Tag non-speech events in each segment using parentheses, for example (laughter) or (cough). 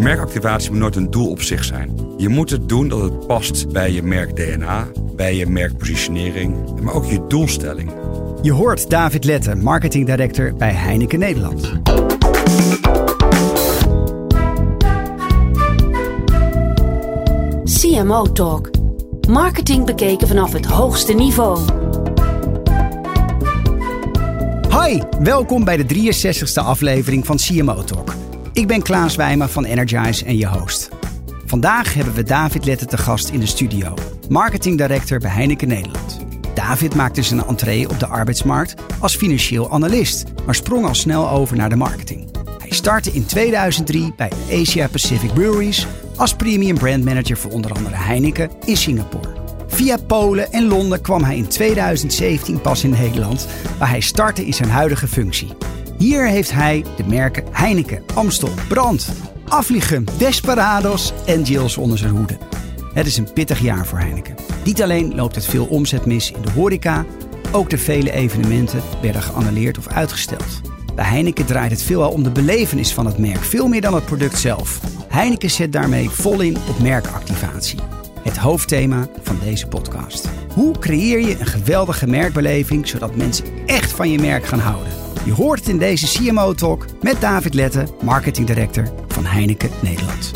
Merkactivatie moet nooit een doel op zich zijn. Je moet het doen dat het past bij je merk DNA, bij je merkpositionering, maar ook je doelstelling. Je hoort David Lette, marketing director bij Heineken Nederland. CMO Talk. Marketing bekeken vanaf het hoogste niveau. Hi, welkom bij de 63ste aflevering van CMO Talk. Ik ben Klaas Wijma van Energize en je host. Vandaag hebben we David Lette te gast in de studio, marketing director bij Heineken Nederland. David maakte zijn entree op de arbeidsmarkt als financieel analist, maar sprong al snel over naar de marketing. Hij startte in 2003 bij Asia Pacific Breweries als premium brand manager voor onder andere Heineken in Singapore. Via Polen en Londen kwam hij in 2017 pas in Nederland, waar hij startte in zijn huidige functie. Hier heeft hij de merken Heineken, Amstel, Brand, Afliegem, Desperados en Jills onder zijn hoede. Het is een pittig jaar voor Heineken. Niet alleen loopt het veel omzet mis in de horeca, ook de vele evenementen werden geannuleerd of uitgesteld. Bij Heineken draait het veelal om de belevenis van het merk, veel meer dan het product zelf. Heineken zet daarmee vol in op merkactivatie. Het hoofdthema van deze podcast. Hoe creëer je een geweldige merkbeleving zodat mensen echt van je merk gaan houden? Je hoort het in deze CMO Talk met David Lette, marketing director van Heineken Nederland.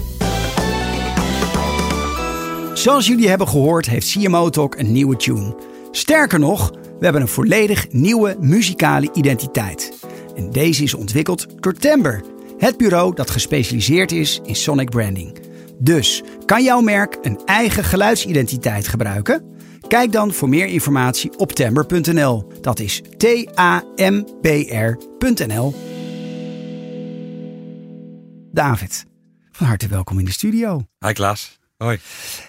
Zoals jullie hebben gehoord heeft CMO Talk een nieuwe tune. Sterker nog, we hebben een volledig nieuwe muzikale identiteit. En deze is ontwikkeld door Timber, het bureau dat gespecialiseerd is in sonic branding. Dus kan jouw merk een eigen geluidsidentiteit gebruiken? Kijk dan voor meer informatie op tember.nl. Dat is T-A-M-B-R.nl. David, van harte welkom in de studio. Hi Klaas. Hoi.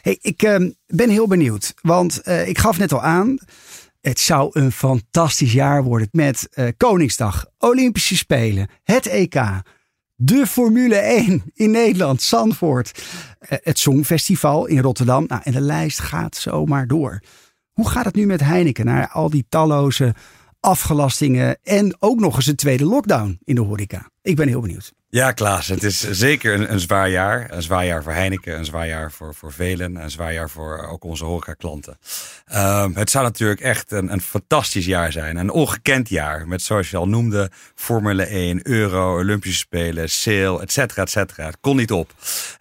Hey, ik uh, ben heel benieuwd, want uh, ik gaf net al aan. Het zou een fantastisch jaar worden met uh, Koningsdag, Olympische Spelen, het EK, de Formule 1 in Nederland, Zandvoort, het Songfestival in Rotterdam. Nou, en de lijst gaat zomaar door. Hoe gaat het nu met Heineken na al die talloze afgelastingen en ook nog eens een tweede lockdown in de horeca? Ik ben heel benieuwd. Ja, Klaas, het is zeker een, een, zwaar jaar. Een zwaar jaar voor Heineken, een zwaar jaar voor, voor velen, een zwaar jaar voor ook onze horeca-klanten. Um, het zou natuurlijk echt een, een fantastisch jaar zijn. Een ongekend jaar met, zoals je al noemde, Formule 1, Euro, Olympische Spelen, Sale, et cetera, et cetera. Het kon niet op.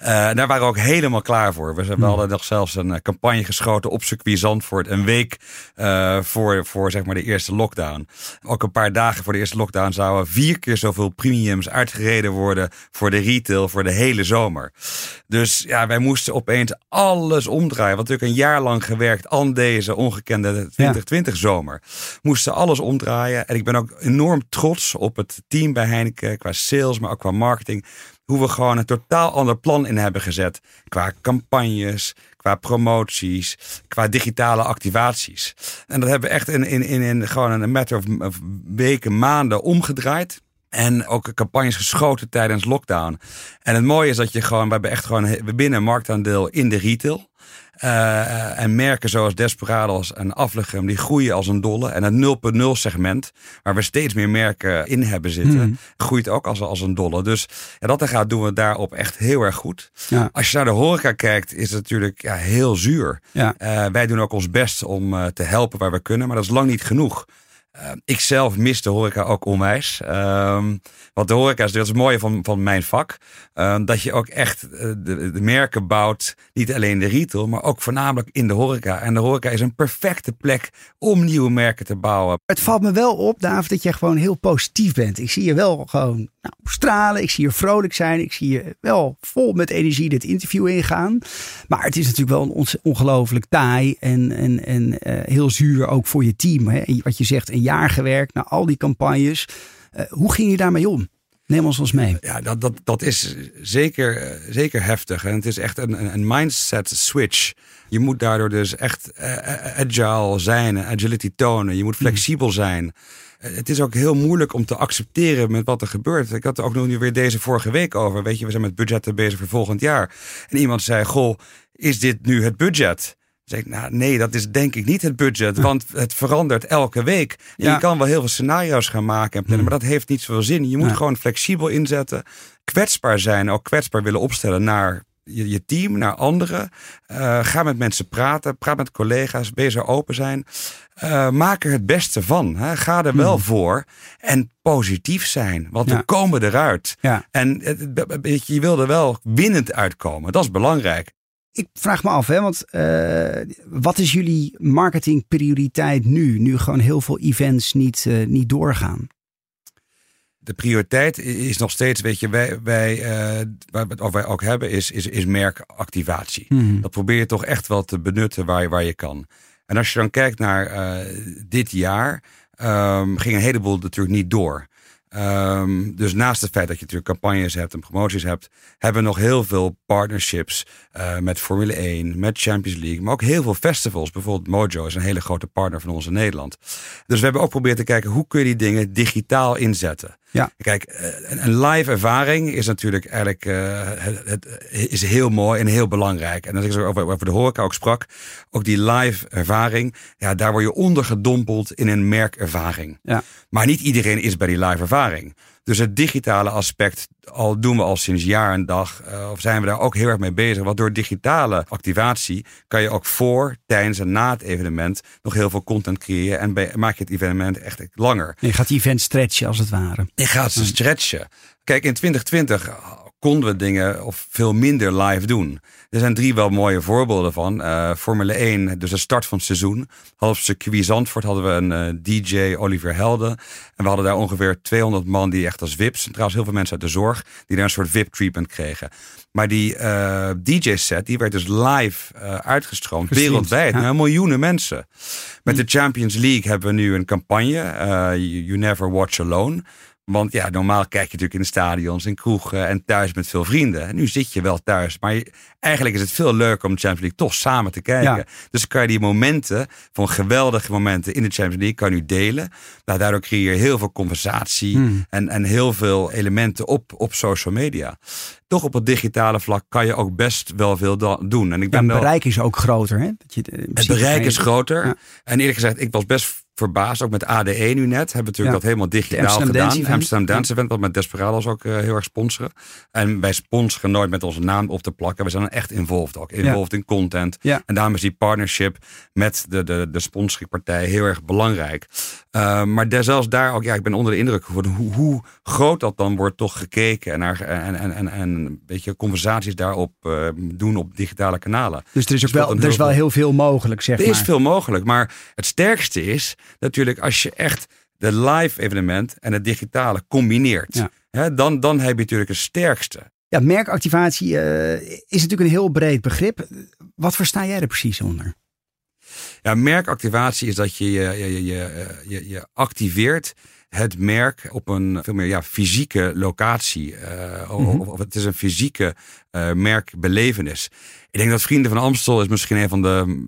Uh, daar waren we ook helemaal klaar voor. We, we hadden nog zelfs een campagne geschoten op circuit Zandvoort, een week uh, voor, voor zeg maar de eerste lockdown. Ook een paar dagen voor de eerste lockdown zouden vier keer zoveel premiums uitgereden worden worden voor de retail voor de hele zomer. Dus ja, wij moesten opeens alles omdraaien. Want natuurlijk een jaar lang gewerkt aan deze ongekende 2020 zomer. Moesten alles omdraaien. En ik ben ook enorm trots op het team bij Heineken qua sales, maar ook qua marketing. Hoe we gewoon een totaal ander plan in hebben gezet. Qua campagnes, qua promoties, qua digitale activaties. En dat hebben we echt in, in, in, in gewoon een matter of weken, maanden omgedraaid. En ook campagnes geschoten tijdens lockdown. En het mooie is dat je gewoon, we hebben echt gewoon, binnen marktaandeel in de retail. Uh, en merken zoals Desperados en Aflegem, die groeien als een dolle. En het 0.0 segment, waar we steeds meer merken in hebben zitten, hmm. groeit ook als, als een dolle. Dus ja, dat gaat doen we daarop echt heel erg goed. Ja. Als je naar de horeca kijkt, is het natuurlijk ja, heel zuur. Ja. Uh, wij doen ook ons best om uh, te helpen waar we kunnen, maar dat is lang niet genoeg. Uh, ik zelf mis de horeca ook onwijs. Uh, want de horeca is, dat is het mooie van, van mijn vak. Uh, dat je ook echt uh, de, merken bouwt. Niet alleen de retail, maar ook voornamelijk in de horeca. En de horeca is een perfecte plek om nieuwe merken te bouwen. Het valt me wel op, David, dat je gewoon heel positief bent. Ik zie je wel gewoon nou, stralen. Ik zie je vrolijk zijn. Ik zie je wel vol met energie dit interview ingaan. Maar het is natuurlijk wel ongelooflijk taai en, en, en uh, heel zuur ook voor je team. Hè? Wat je zegt, jaar gewerkt naar al die campagnes. Uh, hoe ging je daarmee om? Neem ons ons mee. Ja, dat, dat, dat is zeker, zeker heftig. En het is echt een, een mindset switch. Je moet daardoor dus echt uh, agile zijn, agility tonen. Je moet flexibel zijn. Het is ook heel moeilijk om te accepteren met wat er gebeurt. Ik had er ook nog nu weer deze vorige week over. Weet je, we zijn met budgetten bezig voor volgend jaar. En iemand zei: Goh, is dit nu het budget? Zeg ik, nou nee, dat is denk ik niet het budget, want het verandert elke week. Ja. Je kan wel heel veel scenario's gaan maken en plannen, hmm. maar dat heeft niet zoveel zin. Je moet gewoon flexibel inzetten kwetsbaar zijn, ook kwetsbaar willen opstellen naar je, je team, naar anderen. Uh, ga met mensen praten, praat met collega's, wees er open zijn. Uh, maak er het beste van. Hè. Ga er wel voor en positief zijn, want we komen eruit. Ja. En je wil er wel winnend uitkomen, dat is belangrijk. Ik vraag me af, hè, want uh, wat is jullie marketingprioriteit nu? Nu gewoon heel veel events niet, uh, niet doorgaan de prioriteit is nog steeds, weet je, wij, wij, uh, wat wij ook hebben, is, is, is merkactivatie. Mhm. Dat probeer je toch echt wel te benutten waar je, waar je kan. En als je dan kijkt naar dit jaar, um, ging een heleboel natuurlijk niet door. Um, dus naast het feit dat je natuurlijk campagnes hebt en promoties hebt, hebben we nog heel veel partnerships uh, met Formule 1, met Champions League, maar ook heel veel festivals. Bijvoorbeeld Mojo is een hele grote partner van ons in Nederland. Dus we hebben ook geprobeerd te kijken hoe kun je die dingen digitaal inzetten. Ja. Kijk, een live ervaring is natuurlijk eigenlijk uh, het, is heel mooi en heel belangrijk. En als ik zo over, over de horeca ook sprak, ook die live ervaring, ja, daar word je ondergedompeld in een merkervaring. Ja. Maar niet iedereen is bij die live ervaring. Dus het digitale aspect, al doen we al sinds jaar en dag, uh, of zijn we daar ook heel erg mee bezig. Want door digitale activatie kan je ook voor, tijdens en na het evenement nog heel veel content creëren. En bij, maak je het evenement echt langer. Je gaat die event stretchen als het ware. Je gaat ze stretchen. Kijk, in 2020 konden we dingen of veel minder live doen. Er zijn drie wel mooie voorbeelden van. Uh, Formule 1, dus de start van het seizoen. Half circuit Zandvoort hadden we een uh, DJ, Oliver Helden. En we hadden daar ongeveer 200 man die echt als VIPs, en trouwens heel veel mensen uit de zorg, die daar een soort VIP-treatment kregen. Maar die uh, DJ-set, die werd dus live uitgestroomd, wereldwijd, ja. naar miljoenen mensen. Met de Champions League hebben we nu een campagne, you Never Watch Alone. Want ja, normaal kijk je natuurlijk in de stadions, in kroegen en thuis met veel vrienden. En nu zit je wel thuis, maar je, eigenlijk is het veel leuker om de Champions League toch samen te kijken. Ja. Dus kan je die momenten, van geweldige momenten in de Champions League, kan je nu delen. Nou, daardoor creëer je heel veel conversatie Hmm. en, en heel veel elementen op, op social media. Toch op het digitale vlak kan je ook best wel veel doen. En ik Ja, ben het wel, bereik is ook groter. Hè? Dat je, het principe bereik is groter. Ja. En eerlijk gezegd, ik was best verbaasd. Ook met ADE nu net. Hebben we natuurlijk Ja. dat helemaal digitaal Amsterdam gedaan. Dance Event. Amsterdam Dance Event. Wat met Desperados ook uh, heel erg sponsoren. En wij sponsoren nooit met onze naam op te plakken. We zijn echt involved ook. Involved in content. Ja. En daarom is die partnership met de, de, de sponsoringpartij heel erg belangrijk. Uh, maar daar, zelfs daar ook, ja, ik ben onder de indruk geworden hoe, hoe groot dat dan wordt toch gekeken. En, naar, en, en, en, een conversaties daarop uh, doen op digitale kanalen. Dus er is, ook Dus wel, een er is heel wel heel veel mogelijk, zeg er maar. is veel mogelijk, maar het sterkste is natuurlijk als je echt de live evenement en het digitale combineert. Ja. Hè, dan, dan heb je natuurlijk het sterkste. Ja, merkactivatie uh, is natuurlijk een heel breed begrip. Wat versta jij er precies onder? Ja, merkactivatie is dat je je, je, je, je, je activeert het merk op een veel meer ja, fysieke locatie. Uh, mm -hmm. of, of, het is een fysieke uh, merkbelevenis. Ik denk dat Vrienden van Amstel is misschien een van de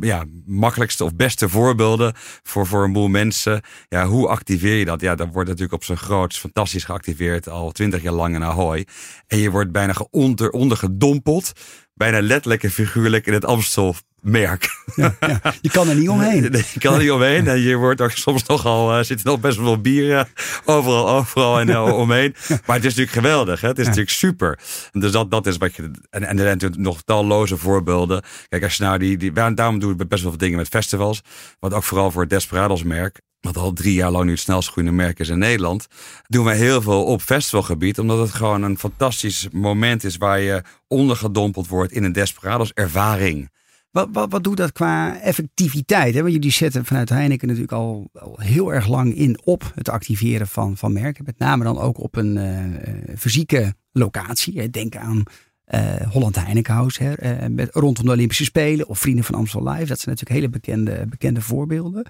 ja, makkelijkste of beste voorbeelden voor, voor een boel mensen. Ja, hoe activeer je dat? Ja, dat wordt natuurlijk op zijn groots fantastisch geactiveerd al twintig jaar lang in Ahoy. En je wordt bijna onder, ondergedompeld, bijna letterlijk en figuurlijk in het Amstel merk. Ja, ja. Je kan er niet omheen. Nee, je kan er niet omheen. En je wordt ook soms nogal, uh, zit er nog best wel veel bier uh, overal, overal en uh, omheen. Maar het is natuurlijk geweldig. Hè? Het is ja. natuurlijk super. Dus dat, dat is wat je. En, en er zijn natuurlijk nog talloze voorbeelden. Kijk, als je nou die. die daarom doen we best wel veel dingen met festivals. Wat ook vooral voor het Desperados merk. Wat al drie jaar lang nu het snelst groeiende merk is in Nederland. Doen we heel veel op festivalgebied. Omdat het gewoon een fantastisch moment is waar je ondergedompeld wordt in een Desperados ervaring. Wat, wat, wat doet dat qua effectiviteit? Hè? Want jullie zetten vanuit Heineken natuurlijk al, al, heel erg lang in op het activeren van, van merken. Met name dan ook op een uh, fysieke locatie. Denk aan uh, Holland Heinekenhuis met, rondom de Olympische Spelen of Vrienden van Amstel Live. Dat zijn natuurlijk hele bekende, bekende voorbeelden.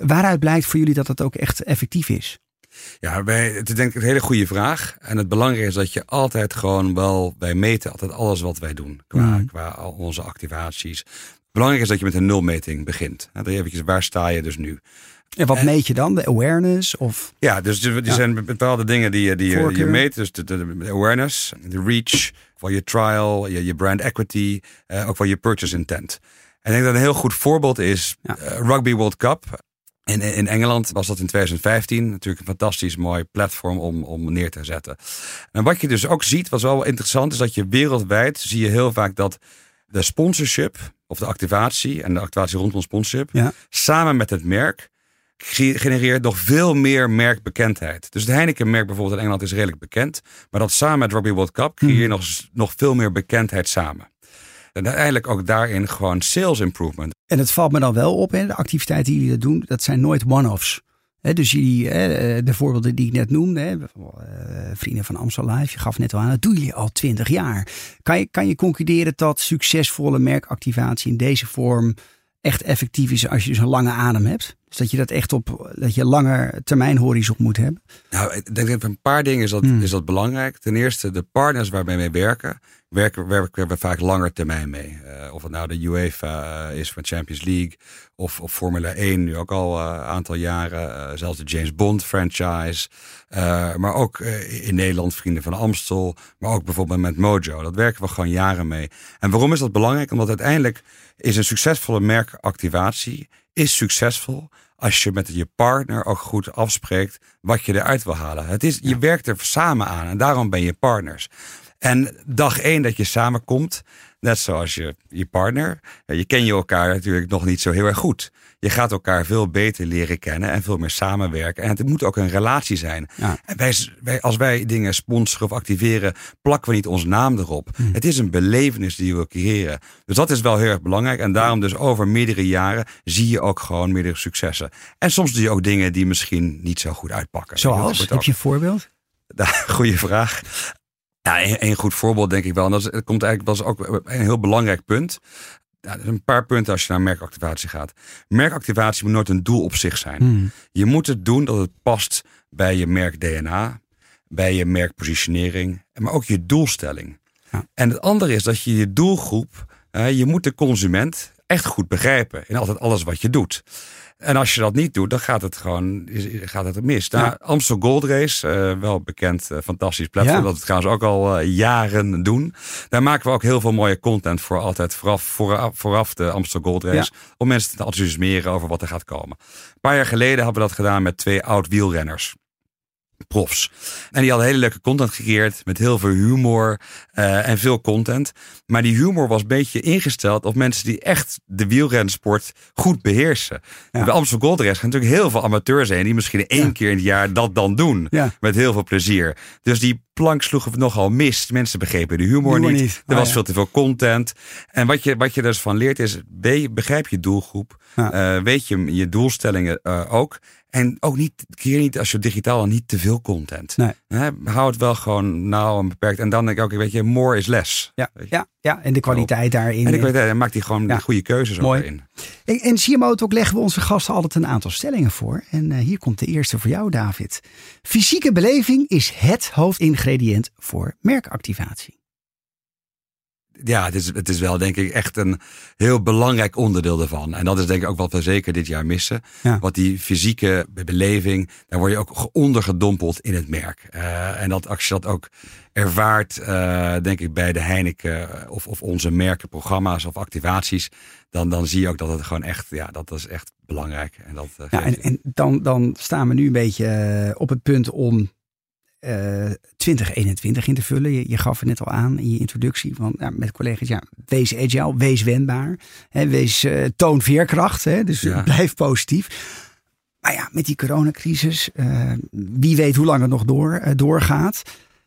Waaruit blijkt voor jullie dat het ook echt effectief is? Ja, wij, het is denk ik een hele goede vraag. En het belangrijke is dat je altijd gewoon wel, wij meten altijd alles wat wij doen. Qua, mm. qua al onze activaties. Belangrijk is dat je met een nulmeting begint. Nou, dan eventjes, waar sta je dus nu? En wat en, meet je dan? De awareness? Of? Ja, dus er ja. zijn bepaalde dingen die, die, die je meet. Dus de, de, de, awareness, de reach, voor je trial, je, je brand equity, uh, ook voor je purchase intent. En ik denk dat een heel goed voorbeeld is ja. uh, Rugby World Cup. En in Engeland was dat in 2015 natuurlijk een fantastisch mooi platform om, om neer te zetten. En wat je dus ook ziet, wat wel interessant is, dat je wereldwijd zie je heel vaak dat de sponsorship of de activatie en de activatie rondom sponsorship Ja. samen met het merk ge- genereert nog veel meer merkbekendheid. Dus het Heineken-merk bijvoorbeeld in Engeland is redelijk bekend. Maar dat samen met Rugby World Cup creëer je nog, s- nog veel meer bekendheid samen. En uiteindelijk ook daarin gewoon sales improvement. En het valt me dan wel op, hè, de activiteiten die jullie doen, dat zijn nooit one-offs. Dus jullie, hè, de voorbeelden die ik net noemde, eh, vrienden van Amstel Live, je gaf net al aan, dat doen jullie al twintig jaar. Kan je, kan je concluderen dat succesvolle merkactivatie in deze vorm echt effectief is als je een lange adem hebt? Dus dat je dat echt op, dat je langer termijn horizon moet hebben? Nou, ik denk dat een paar dingen is dat, Hmm. is dat belangrijk. Ten eerste, de partners waarmee we werken, werken, werken we vaak langer termijn mee. Eh, of het nou de UEFA eh, is van Champions League of, of Formule 1, nu ook al een aantal jaren. Eh, zelfs de James Bond franchise. Eh, maar ook eh, in Nederland Vrienden van Amstel. Maar ook bijvoorbeeld met Mojo. Dat werken we gewoon jaren mee. En waarom is dat belangrijk? Omdat uiteindelijk is een succesvolle merkactivatie is succesvol als je met je partner ook goed afspreekt wat je eruit wil halen. Het is, Je werkt er samen aan en daarom ben je partners. En dag één dat je samenkomt, net zoals je, je partner, je ken je elkaar natuurlijk nog niet zo heel erg goed. Je gaat elkaar veel beter leren kennen en veel meer samenwerken. En het moet ook een relatie zijn. Ja. En wij, wij, als wij dingen sponsoren of activeren, plakken we niet onze naam erop. Het is een belevenis die we creëren. Dus dat is wel heel erg belangrijk. En daarom dus over meerdere jaren zie je ook gewoon meerdere successen. En soms doe je ook dingen die misschien niet zo goed uitpakken. Zoals? Heb je een voorbeeld? Ja, (laughs) goeie vraag. Ja, een, een goed voorbeeld denk ik wel. En dat, is, dat komt eigenlijk, is ook een heel belangrijk punt. Ja, er zijn een paar punten als je naar merkactivatie gaat. Merkactivatie moet nooit een doel op zich zijn. Hmm. Je moet het doen dat het past bij je merk DNA, bij je merkpositionering, maar ook je doelstelling. Ja. En het andere is dat je je doelgroep, je moet de consument echt goed begrijpen in altijd alles wat je doet. En als je dat niet doet, dan gaat het gewoon gaat het mis. Nou, Ja. Amstel Gold Race, eh, wel bekend, eh, fantastisch platform. Ja. Dat we het trouwens ook al eh, jaren doen. Daar maken we ook heel veel mooie content voor altijd vooraf, vooraf, vooraf de Amstel Gold Race. Om mensen te enthousiasmeren over wat er gaat komen. Een paar jaar geleden hebben we dat gedaan met twee oud wielrenners. Profs. En die hadden hele leuke content gecreëerd met heel veel humor eh, en veel content. Maar die humor was een beetje ingesteld op mensen die echt de wielrensport goed beheersen. Ja. De Amsterdam Gold Race gaan natuurlijk heel veel amateurs zijn die misschien één Ja. keer in het jaar dat dan doen. Ja. Met heel veel plezier. Dus die plank sloegen we nogal mis. Mensen begrepen de humor, Humor niet. niet. Er Ah, was ja. veel te veel content. En wat je, wat je dus van leert is, be- begrijp je doelgroep. Ja. Eh, weet je je doelstellingen eh, ook. En ook niet, creëer niet als je digitaal dan niet te veel content. Nee. Hè, hou het wel gewoon nauw en beperkt. En dan denk ik ook, weet je, more is less. Ja, ja, ja, en de kwaliteit daarin. En ik weet, dan maakt hij gewoon Ja. de goede keuzes Mooi. ook in. En, en CMO Talk leggen we onze gasten altijd een aantal stellingen voor. En eh, hier komt de eerste voor jou, David. Fysieke beleving is het hoofdingrediënt voor merkactivatie. Ja, het is, het is wel denk ik echt een heel belangrijk onderdeel ervan. En dat is denk ik ook wat we zeker dit jaar missen. Ja. Wat die fysieke beleving, daar word je ook ondergedompeld in het merk. Eh, en dat, als je dat ook ervaart, eh, denk ik bij de Heineken of, of onze merkenprogramma's of activaties, dan, dan zie je ook dat het gewoon echt, ja, dat is echt belangrijk. En dat, eh, Ja, en, en dan, dan staan we nu een beetje eh, op het punt om eh 2021 in te vullen. Je, je gaf het net al aan in je introductie van, ja, met collega's. Ja, wees agile, wees wendbaar. Hè, wees, eh, toon veerkracht. Hè, dus Ja. (laughs) blijf positief. Maar ja, met die coronacrisis, eh, wie weet hoe lang het nog door, eh, doorgaat.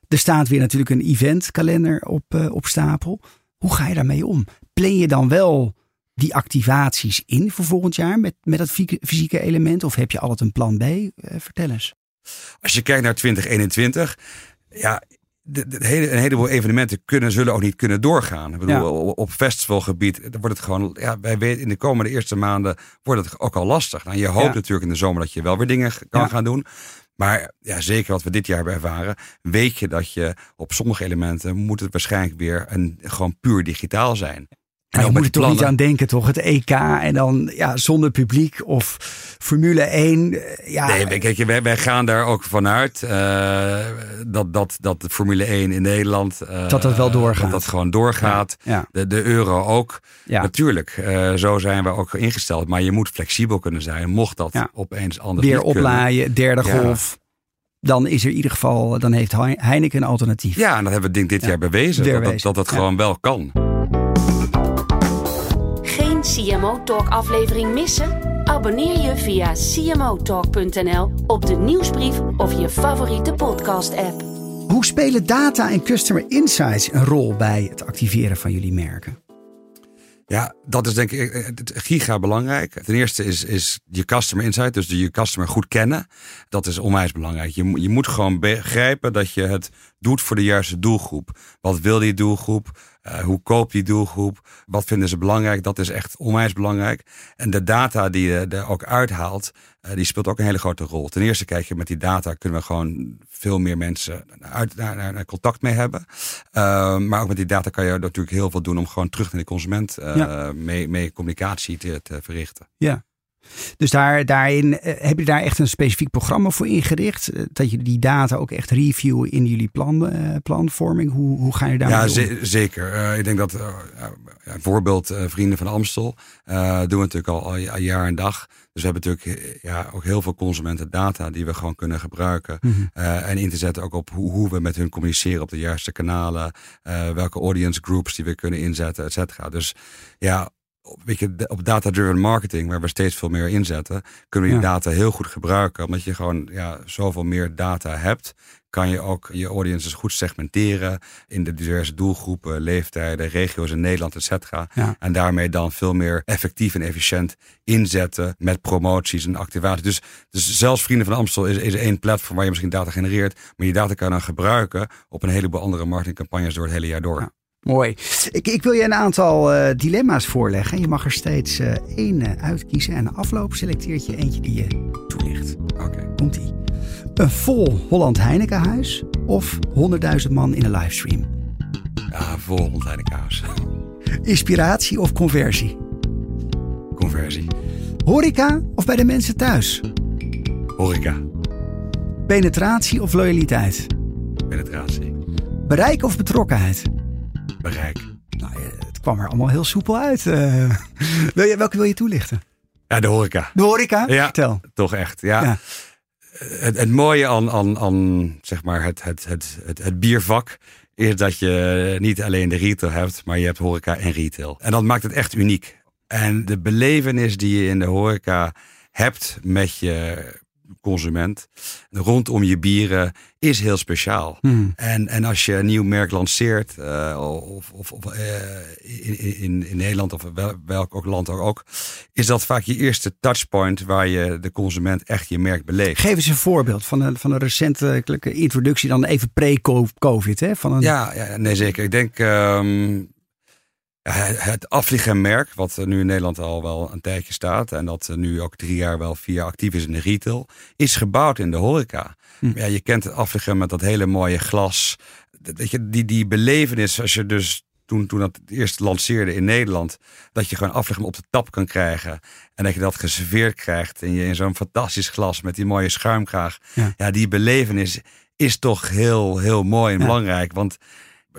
Er staat weer natuurlijk een eventkalender op, eh, op stapel. Hoe ga je daarmee om? Plan je dan wel die activaties in voor volgend jaar met, met dat fysieke- element? Of heb je altijd een plan B? Eh, vertel eens. Als je kijkt naar 2021, ja, de, de hele, een heleboel evenementen kunnen, zullen ook niet kunnen doorgaan. Ik bedoel, Ja. op, festivalgebied wordt het gewoon, ja, wij weten in de komende eerste maanden wordt het ook al lastig. Nou, je hoopt Ja. natuurlijk in de zomer dat je wel weer dingen kan Ja. gaan doen. Maar ja, zeker wat we dit jaar hebben ervaren, weet je dat je op sommige elementen moet het waarschijnlijk weer een, gewoon puur digitaal zijn. En je moet er toch niet aan denken, toch? Het EK en dan ja, zonder publiek of Formule 1. eh, Ja, Nee, kijk, wij, wij gaan daar ook vanuit eh, dat, dat, dat de Formule 1 in Nederland. eh, Dat dat wel doorgaat. Dat dat gewoon doorgaat. ja, De, de euro ook. ja. Natuurlijk, zo zijn we ook ingesteld. Maar je moet flexibel kunnen zijn, mocht dat opeens anders weer oplaaien, derde golf. Dan is er in ieder geval, dan heeft Hei- Heineken een alternatief. Ja, en dat hebben we denk dit Ja. jaar bewezen. Dat dat, dat Ja. gewoon wel kan. CMO Talk aflevering missen? Abonneer je via cmotalk.nl op de nieuwsbrief of je favoriete podcast app. Hoe spelen data en customer insights een rol bij het activeren van jullie merken? Ja, dat is denk ik eh, het giga belangrijk. Ten eerste is, is je customer insight, dus je customer goed kennen. Dat is onwijs belangrijk. Je, moet- je moet gewoon begrijpen dat je het doet voor de juiste doelgroep. Wat wil die doelgroep? Eh, hoe koopt die doelgroep? Wat vinden ze belangrijk? Dat is echt onwijs belangrijk. En de data die je er ook uithaalt, eh, die speelt ook een hele grote rol. Ten eerste kijk je met die data kunnen we gewoon veel meer mensen uit, naar, naar, naar contact mee hebben. Uh, maar ook met die data kan je natuurlijk heel veel doen om gewoon terug naar de consument Ja. mee, mee communicatie te, te verrichten. Ja. Dus daar, daarin eh, heb je daar echt een specifiek programma voor ingericht? Eh, Dat je die data ook echt reviewen in jullie plan, eh, planvorming? Hoe, hoe ga je daar Ja, ze- zeker. Uh, ik denk dat, uh, ja, bijvoorbeeld uh, Vrienden van Amstel, doen we natuurlijk al, al jaar en dag. Dus we hebben natuurlijk ja, ook heel veel consumentendata die we gewoon kunnen gebruiken. Mhm. Uh, en in te zetten ook op hoe, hoe we met hun communiceren op de juiste kanalen. Uh, welke audience groups die we kunnen inzetten, et cetera. Dus ja, weet je, op data-driven marketing, waar we steeds veel meer inzetten, kunnen we die Ja. data heel goed gebruiken. Omdat je gewoon ja, zoveel meer data hebt, kan je ook je audiences goed segmenteren in de diverse doelgroepen, leeftijden, regio's in Nederland, et cetera. Ja. En daarmee dan veel meer effectief en efficiënt inzetten met promoties en activaties. Dus, dus zelfs Vrienden van Amstel is, is één platform waar je misschien data genereert, maar die data kan je dan gebruiken op een heleboel andere marketingcampagnes door het hele jaar door. Ja. Mooi. Ik, ik wil je een aantal uh, dilemma's voorleggen. Je mag er steeds uh, één uh, uitkiezen. En na afloop selecteert je eentje die je toelicht. Oké. Okay. Komt-ie. Een vol Holland Heinekenhuis of 100.000 man in een livestream? Ja, vol Holland Heinekenhuis. (laughs) Inspiratie of conversie? Conversie. Horeca of bij de mensen thuis? Horeca. Penetratie of loyaliteit? Penetratie. Bereik of betrokkenheid? Bereik. Nou, het kwam er allemaal heel soepel uit. Uh, wil je, welke wil je toelichten? Ja, de horeca. De horeca? Ja, Vertel. toch echt. Ja. ja. Het, het, mooie aan, aan, aan zeg maar het, het, het, het, het biervak is dat je niet alleen de retail hebt, maar je hebt horeca en retail. En dat maakt het echt uniek. En de belevenis die je in de horeca hebt met je consument rondom je bieren is heel speciaal. Hmm. En, en als je een nieuw merk lanceert, uh, of, of, of uh, in, in, in Nederland of wel, welk ook land ook, is dat vaak je eerste touchpoint waar je de consument echt je merk beleeft. Geef eens een voorbeeld van een, van een recentelijke introductie, dan even pre-COVID. Hè? Van een... ja, ja, nee zeker. Ik denk um, het Afligem-merk, wat nu in Nederland al wel een tijdje staat en dat nu ook drie jaar wel vier jaar actief is in de retail, is gebouwd in de horeca. Hm. Ja, je kent het Afligem met dat hele mooie glas. Dat je, die, die belevenis, als je dus toen, toen dat het eerst lanceerde in Nederland, dat je gewoon Afligem op de tap kan krijgen en dat je dat geserveerd krijgt en je in zo'n fantastisch glas met die mooie schuimkraag. Ja, ja die belevenis is toch heel, heel mooi en ja. belangrijk, want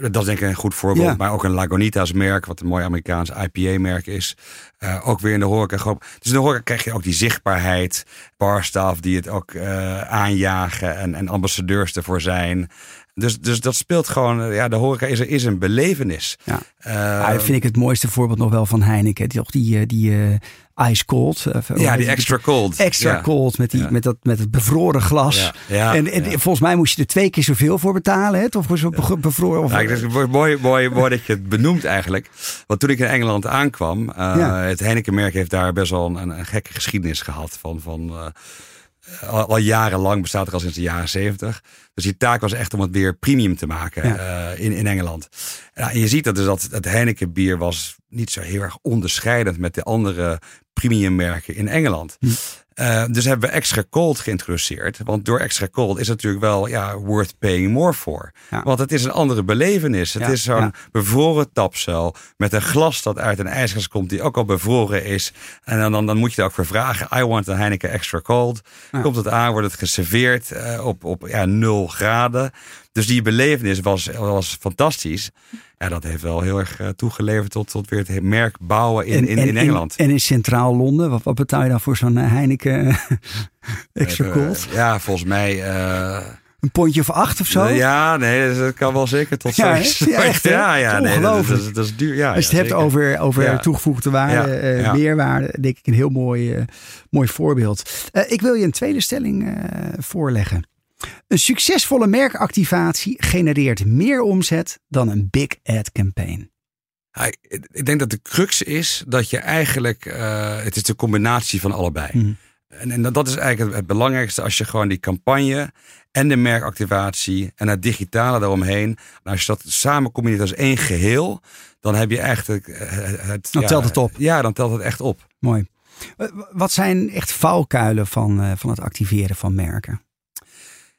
dat is denk ik een goed voorbeeld. Ja. Maar ook een Lagunitas merk, wat een mooi Amerikaans IPA merk is. Uh, ook weer in de horeca. Gewoon. Dus in de horeca krijg je ook die zichtbaarheid. Barstaff die het ook uh, aanjagen en, en ambassadeurs ervoor zijn. Dus, dus dat speelt gewoon, ja, de horeca is, is een belevenis. Ja. Uh, ja, vind ik het mooiste voorbeeld nog wel van Heineken. Die, die, die uh, ice cold. Uh, ja, die extra cold. Extra ja. cold met, die, ja. met, dat, met het bevroren glas. Ja. en, en volgens mij moest je er twee keer zoveel voor betalen. Hè? Of zo bevroren. Of... Ja, dat is mooi, mooi, mooi dat je het benoemt eigenlijk. Want toen ik in Engeland aankwam, het Heineken-merk heeft daar best wel een, een gekke geschiedenis gehad van... van al, al, jarenlang bestaat er al sinds de jaren zeventig. Dus die taak was echt om het weer premium te maken Ja. eh, in, in Engeland. Ja, en je ziet dat dus dat het Heineken bier was niet zo heel erg onderscheidend met de andere premium merken in Engeland. Hm. Eh, dus hebben we extra cold geïntroduceerd. Want door extra cold is het natuurlijk wel ja, worth paying more for. Ja. Want het is een andere belevenis. Het Ja, is zo'n ja. bevroren tapcel met een glas dat uit een ijskast komt die ook al bevroren is. En dan, dan, dan moet je er ook voor vragen. I want a Heineken extra cold. Komt het aan, wordt het geserveerd eh, op, op ja, 0 graden. Dus die belevenis was, was fantastisch. Ja, dat heeft wel heel erg eh, toegeleverd tot, tot weer het merk bouwen in, in, in Engeland. En in Centraal Londen, wat, wat betaal je dan voor zo'n eh, Heineken extra Eh, cold? ja, volgens mij. Een pondje of acht of zo? ja, nee, dat kan wel zeker tot Ja, zo. Ja, (laughs) echt, ja, ja, nee, dat, dat, is- dat is duur. Ja, Als je het hebt over, over toegevoegde waarde, meerwaarde, denk ik een heel mooi, mooi voorbeeld. Ik wil je een tweede stelling voorleggen. Een succesvolle merkactivatie genereert meer omzet dan een big ad campaign. Ja, ik- denk dat de crux is dat je eigenlijk, eh, het is de combinatie van allebei. Mhm. En, en dat- is eigenlijk het, het belangrijkste als je gewoon die campagne en de merkactivatie en het digitale daaromheen, en als je dat samen combineert als één geheel, dan heb je eigenlijk eh, het. Dan telt het op. Ja, dan telt het echt op. Mooi. Wat zijn echt valkuilen van, eh, van het activeren van merken?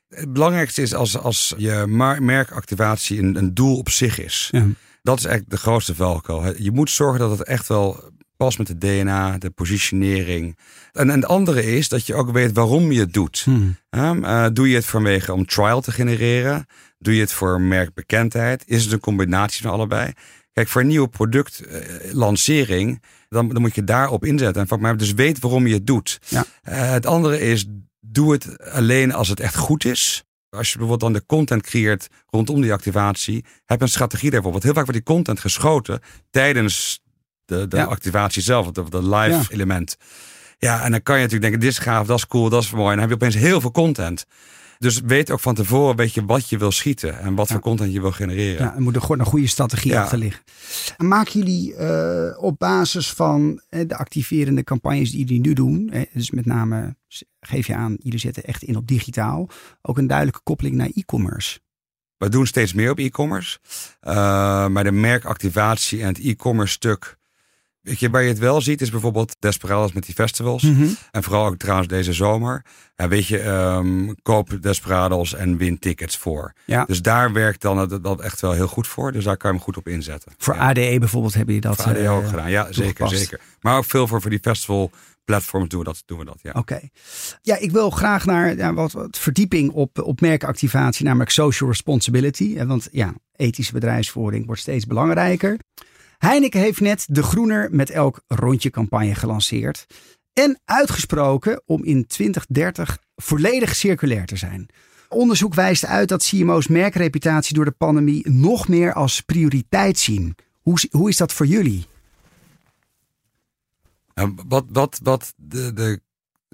Het belangrijkste is als, als je merkactivatie een, een doel op zich is. Ja. Dat is eigenlijk de grootste valkuil. Je moet zorgen dat het echt wel past met de DNA, de positionering. En, en het andere is dat je ook weet waarom je het doet. Hmm. Eh, doe je het vanwege om trial te genereren? Doe je het voor merkbekendheid? Is het een combinatie van allebei? Kijk, voor een nieuwe productlancering, dan, dan moet je daarop inzetten. En van mij dus weet waarom je het doet. Ja. Eh, het andere is, doe het alleen als het echt goed is. Als je bijvoorbeeld dan de content creëert rondom die activatie, heb een strategie daarvoor. Want heel vaak wordt die content geschoten tijdens de, de Ja. activatie zelf, of de, de live Ja. element. Ja, en dan kan je natuurlijk denken, dit is gaaf, dat is cool, dat is mooi. En dan heb je opeens heel veel content. Dus weet ook van tevoren weet je wat je wil schieten en wat Ja. voor content je wil genereren. Ja, er moet er gewoon een goede strategie Ja. achter liggen. En Maken jullie eh, op basis van eh, de activerende campagnes die jullie nu doen, dus met name geef je aan, jullie zetten echt in op digitaal, ook een duidelijke koppeling naar e-commerce? We doen steeds meer op e-commerce. Eh, maar de merkactivatie en het e-commerce stuk. Waar je het wel ziet is bijvoorbeeld Desperados met die festivals. En vooral ook trouwens deze zomer. Ja, weet je, ehm, koop Desperados en win tickets voor. Ja. Dus daar werkt dan dat echt wel heel goed voor. Dus daar kan je hem goed op inzetten. Voor ja. ADE bijvoorbeeld hebben je dat. Voor ook eh, gedaan. Ja, zeker, toegepast. zeker. Maar ook veel voor, voor die festival platforms doen we dat. Doen we dat ja. Oké. Ja, ik wil graag naar ja, wat, wat verdieping op, op merkactivatie, namelijk social responsibility. Eh, Want ja, ethische bedrijfsvoering wordt steeds belangrijker. Heineken heeft net de Groener met elk rondje campagne gelanceerd. En uitgesproken om in 2030 volledig circulair te zijn. Onderzoek wijst uit dat CMO's merkreputatie door de pandemie nog meer als prioriteit zien. Hoe, hoe is dat voor jullie? En wat, wat, wat de, de,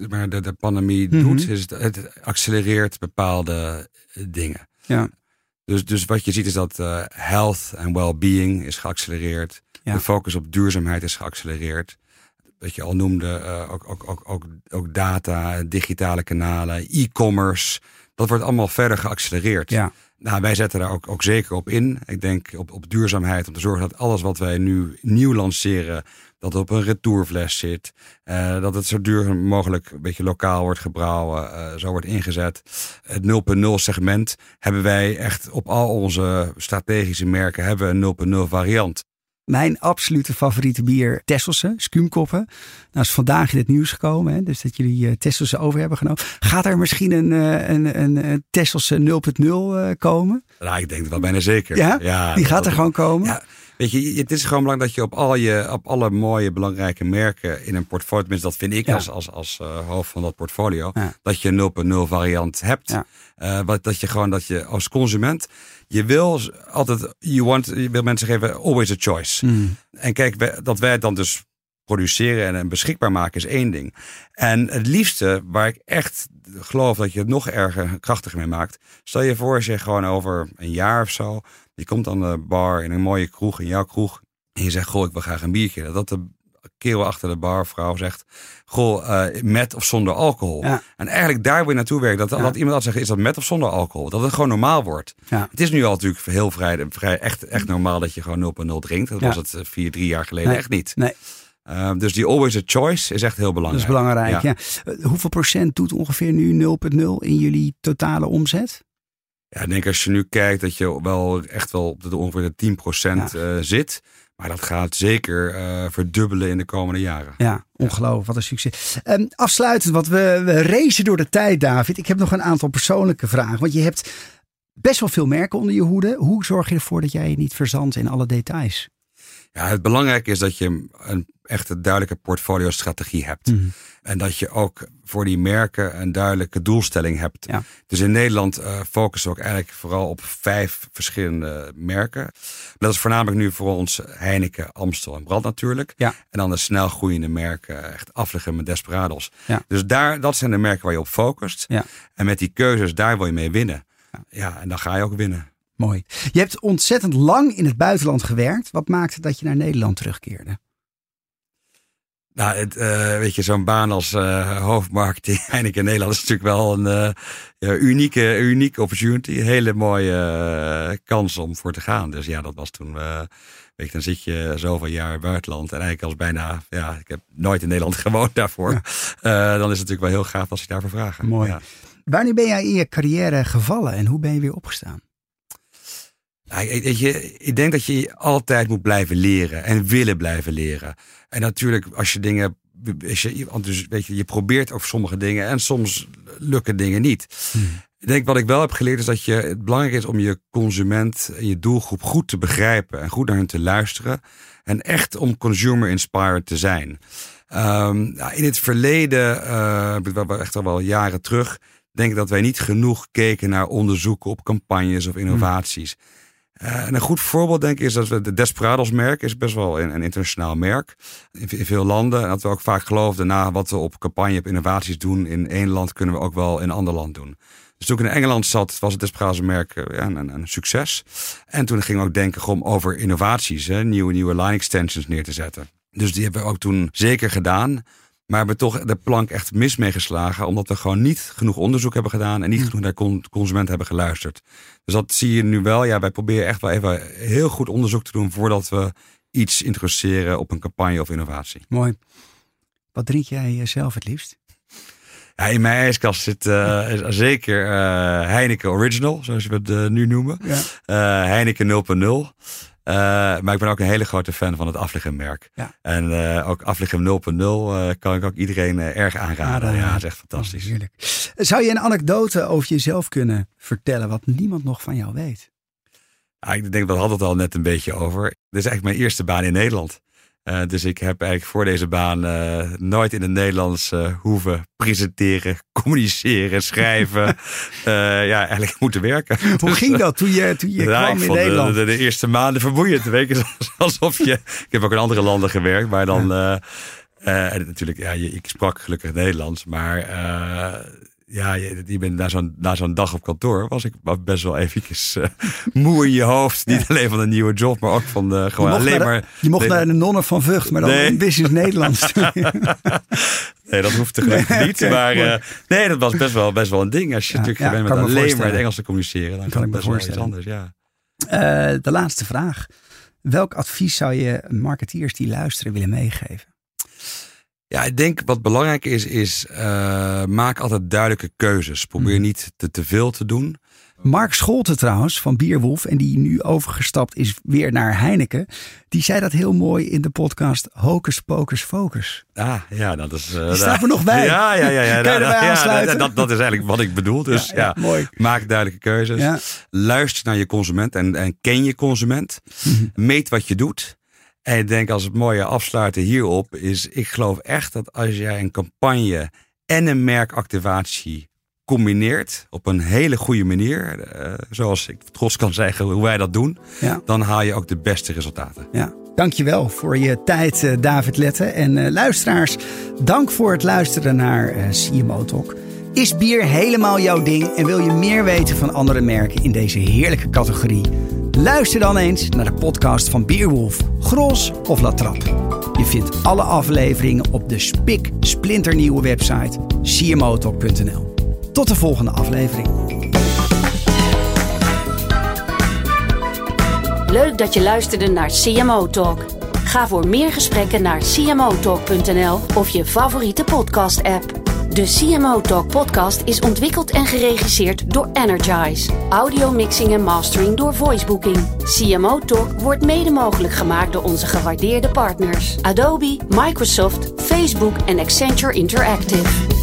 maar de, de pandemie Mhm. doet, is het, het accelereert bepaalde eh, dingen. Ja. Dus, dus wat je ziet is dat eh, health en well-being is geaccelereerd. Ja. De focus op duurzaamheid is geaccelereerd. Wat je al noemde, eh, ook, ook, ook, ook, ook data, digitale kanalen, e-commerce. Dat wordt allemaal verder geaccelereerd. Ja. Nou, wij zetten daar ook, ook zeker op in. Ik denk op, op duurzaamheid, om te zorgen dat alles wat wij nu nieuw lanceren, dat het op een retourfles zit. Eh, dat het zo duur mogelijk een beetje lokaal wordt gebrouwen, eh, zo wordt ingezet. Het 0.0 segment hebben wij echt op al onze strategische merken hebben we een 0.0 variant. Mijn absolute favoriete bier, Tesselse, Skumkoppen. Nou is vandaag in het nieuws gekomen, hè, dus dat jullie eh, Tesselse over hebben genomen. Gaat er misschien een, een, een, een Tesselse 0.0 eh, komen? Nou, ik denk het wel bijna zeker. Ja? Die gaat er gewoon komen? Ja, weet je, het is gewoon belangrijk dat je op, al je, op alle mooie belangrijke merken in een portfolio, tenminste dat vind ik Ja. als, als, als eh, hoofd van dat portfolio, Ja. dat je een 0.0 variant hebt. Ja. Eh, wat, dat je gewoon, dat je als consument, je wil altijd, you want, je wil mensen geven always a choice. Hmm. En kijk, dat wij dan dus produceren en, beschikbaar maken is één ding. En het liefste, waar ik echt geloof dat je het nog erger krachtiger mee maakt. Stel je voor als je gewoon over een jaar of zo, je komt aan de bar in een mooie kroeg, in jouw kroeg. En je zegt, goh, ik wil graag een biertje. Dat de kerel achter de bar, vrouw zegt, goh, uh, met of zonder alcohol. Ja. En eigenlijk daar wil je naartoe werken. Dat, Ja. dat iemand altijd zegt, is dat met of zonder alcohol? Dat het gewoon normaal wordt. Ja. Het is nu al natuurlijk heel vrij, vrij echt, echt normaal dat je gewoon 0,0 drinkt. Dat was het eh, vier, drie jaar geleden Nee. echt niet. Nee, Uh, dus die always a choice is echt heel dat belangrijk. is belangrijk. Ja. Ja. Eh, Hoeveel procent doet ongeveer nu 0,0 in jullie totale omzet? Ja, ik denk als je nu kijkt dat je wel echt wel op de ongeveer de 10% eh, zit. Maar dat gaat zeker eh, verdubbelen in de komende jaren. Ja, ongelooflijk. Wat een succes. Ehm, afsluitend, want we, we racen door de tijd, David. Ik heb nog een aantal persoonlijke vragen. Want je hebt best wel veel merken onder je hoede. Hoe zorg je ervoor dat jij je niet verzandt in alle details? Ja, het belangrijke is dat je een echt duidelijke portfolio-strategie hebt. Mhm. En dat je ook voor die merken een duidelijke doelstelling hebt. Ja. Dus in Nederland eh, focussen we ook eigenlijk vooral op vijf verschillende merken. Dat is voornamelijk nu voor ons Heineken, Amstel en Brand natuurlijk. Ja. En dan de snel groeiende merken, echt Affligem en Desperados. Ja. Dus daar, dat zijn de merken waar je op focust. Ja. En met die keuzes, daar wil je mee winnen. Ja, en dan ga je ook winnen. Mooi. Je hebt ontzettend lang in het buitenland gewerkt. Wat maakte dat je naar Nederland terugkeerde? Nou, het, eh, weet je, zo'n baan als eh hoofdmarketing (laughs) Heineken Nederland is natuurlijk wel een eh, unieke, unieke opportunity. Een hele mooie kans om voor te gaan. Dus ja, dat was toen, weet je, dan zit je zoveel jaar in het buitenland. En eigenlijk als bijna, ja, ik heb nooit in Nederland (laughs) gewoond daarvoor. Dan is het natuurlijk wel heel gaaf als je daarvoor vragen. Mooi. Ja. Wanneer ben jij in je carrière gevallen en hoe ben je weer opgestaan? Nou, ik- weet je, ik denk dat je altijd moet blijven leren en willen blijven leren. En natuurlijk, als je dingen. Als je, want dus, weet je, je probeert ook sommige dingen en soms lukken dingen niet. Ik denk wat ik wel heb geleerd is dat je, het belangrijk is om je consument en je doelgroep goed te begrijpen en goed naar hen te luisteren. En echt om consumer inspired te zijn. Ehm, nou, in het verleden, wel echt al wel jaren terug, denk ik dat wij niet genoeg keken naar onderzoeken op campagnes of innovaties. Eh, en een goed voorbeeld denk ik is dat we de Desperados merk is best wel een, een internationaal merk in, in veel landen. En dat we ook vaak geloofden na wat we op campagne op innovaties doen in één land kunnen we ook wel in een ander land doen. Dus toen ik in Engeland zat, was het Desperados merk eh, ja, een, een, een succes. En toen gingen we ook denken om over innovaties, hè, nieuwe, nieuwe line extensions neer te zetten. Dus die hebben we ook toen zeker gedaan. Maar hebben toch de plank echt mis meegeslagen. Omdat we gewoon niet genoeg onderzoek hebben gedaan. En niet genoeg naar con- consumenten hebben geluisterd. Dus dat zie je nu wel. Ja, wij proberen echt wel even heel goed onderzoek te doen. Voordat we iets introduceren op een campagne of innovatie. Mooi. Wat drink jij eh, zelf het liefst? Ja, in mijn ijskast zit eh, zeker eh, Heineken Original. Zoals we het nu noemen. Ja. Heineken 0.0. Eh, maar ik ben ook een hele grote fan van het Affligem merk. Ja. En eh, ook Affligem 0.0 eh, kan ik ook iedereen erg aanraden. Aanraden. Ja, dat is echt fantastisch. Oh, heerlijk. Zou je een anekdote over jezelf kunnen vertellen wat niemand nog van jou weet? Ja, ik denk, we hadden het al net een beetje over. Dit is eigenlijk mijn eerste baan in Nederland. Eh, dus ik heb eigenlijk voor deze baan eh, nooit in het Nederlands eh, hoeven presenteren, (laughs) communiceren, schrijven. (laughs) Ja, eigenlijk moeten werken. Hoe Dus, ging dat toen je, toen je Ja, kwam in de- Nederland? De, de, eerste maanden vermoeiend. Weet je, (laughs) alsof je. Ik heb ook in andere landen gewerkt, maar dan. en natuurlijk, ja, je, ik sprak gelukkig Nederlands, maar. Eh, ja, je, je bent na zo'n, na zo'n dag op kantoor was ik best wel eventjes eh, moe in je hoofd. Niet alleen van de nieuwe job, maar ook van de, je gewoon alleen de, maar. je mocht nee, naar de nonnen van Vught, maar dan Nee. in business Nederlands. (laughs) Nee, dat hoeft gelukkig niet. oké, maar eh, nee, dat was best wel, best wel een ding. Als je Ja, natuurlijk gewend bent me alleen maar het Engels te communiceren, dan Kan ik me best wel iets voorstellen. anders. Ja. Eh, de laatste vraag. Welk advies zou je marketeers die luisteren willen meegeven? Ja, ik denk wat belangrijk is, is eh, maak altijd duidelijke keuzes. Probeer Mhm. niet te, te veel te doen. Mark Scholten trouwens van Bierwolf en die nu overgestapt is weer naar Heineken. Die zei dat heel mooi in de podcast Hocus Pocus Focus. Ah, ja, dat is... eh, Die staat er nog bij. (laughs) Ja, ja, ja. ja, ja, dat, dat is eigenlijk wat ik bedoel. Dus ja, mooi. maak duidelijke keuzes. Luister naar je consument en, en ken je consument. Mhm. Meet wat je doet. En ik denk als het mooie afsluiten hierop is... Ik geloof echt dat als jij een campagne en een merkactivatie combineert op een hele goede manier, eh, zoals ik trots kan zeggen hoe wij dat doen, Ja. dan haal je ook de beste resultaten. Ja, dankjewel voor je tijd, eh, David Letten. En eh, luisteraars, dank voor het luisteren naar eh, CMO Talk. Is bier helemaal jouw ding en wil je meer weten van andere merken in deze heerlijke categorie? Luister dan eens naar de podcast van Bierwolf, Gros of La Trappe. Je vindt alle afleveringen op de spik splinternieuwe website cmotalk.nl. Tot de volgende aflevering. Leuk dat je luisterde naar CMO Talk. Ga voor meer gesprekken naar cmotalk.nl of je favoriete podcast-app. De CMO Talk podcast is ontwikkeld en geregisseerd door Energize. Audio mixing en mastering door Voicebooking. CMO Talk wordt mede mogelijk gemaakt door onze gewaardeerde partners Adobe, Microsoft, Facebook en Accenture Interactive.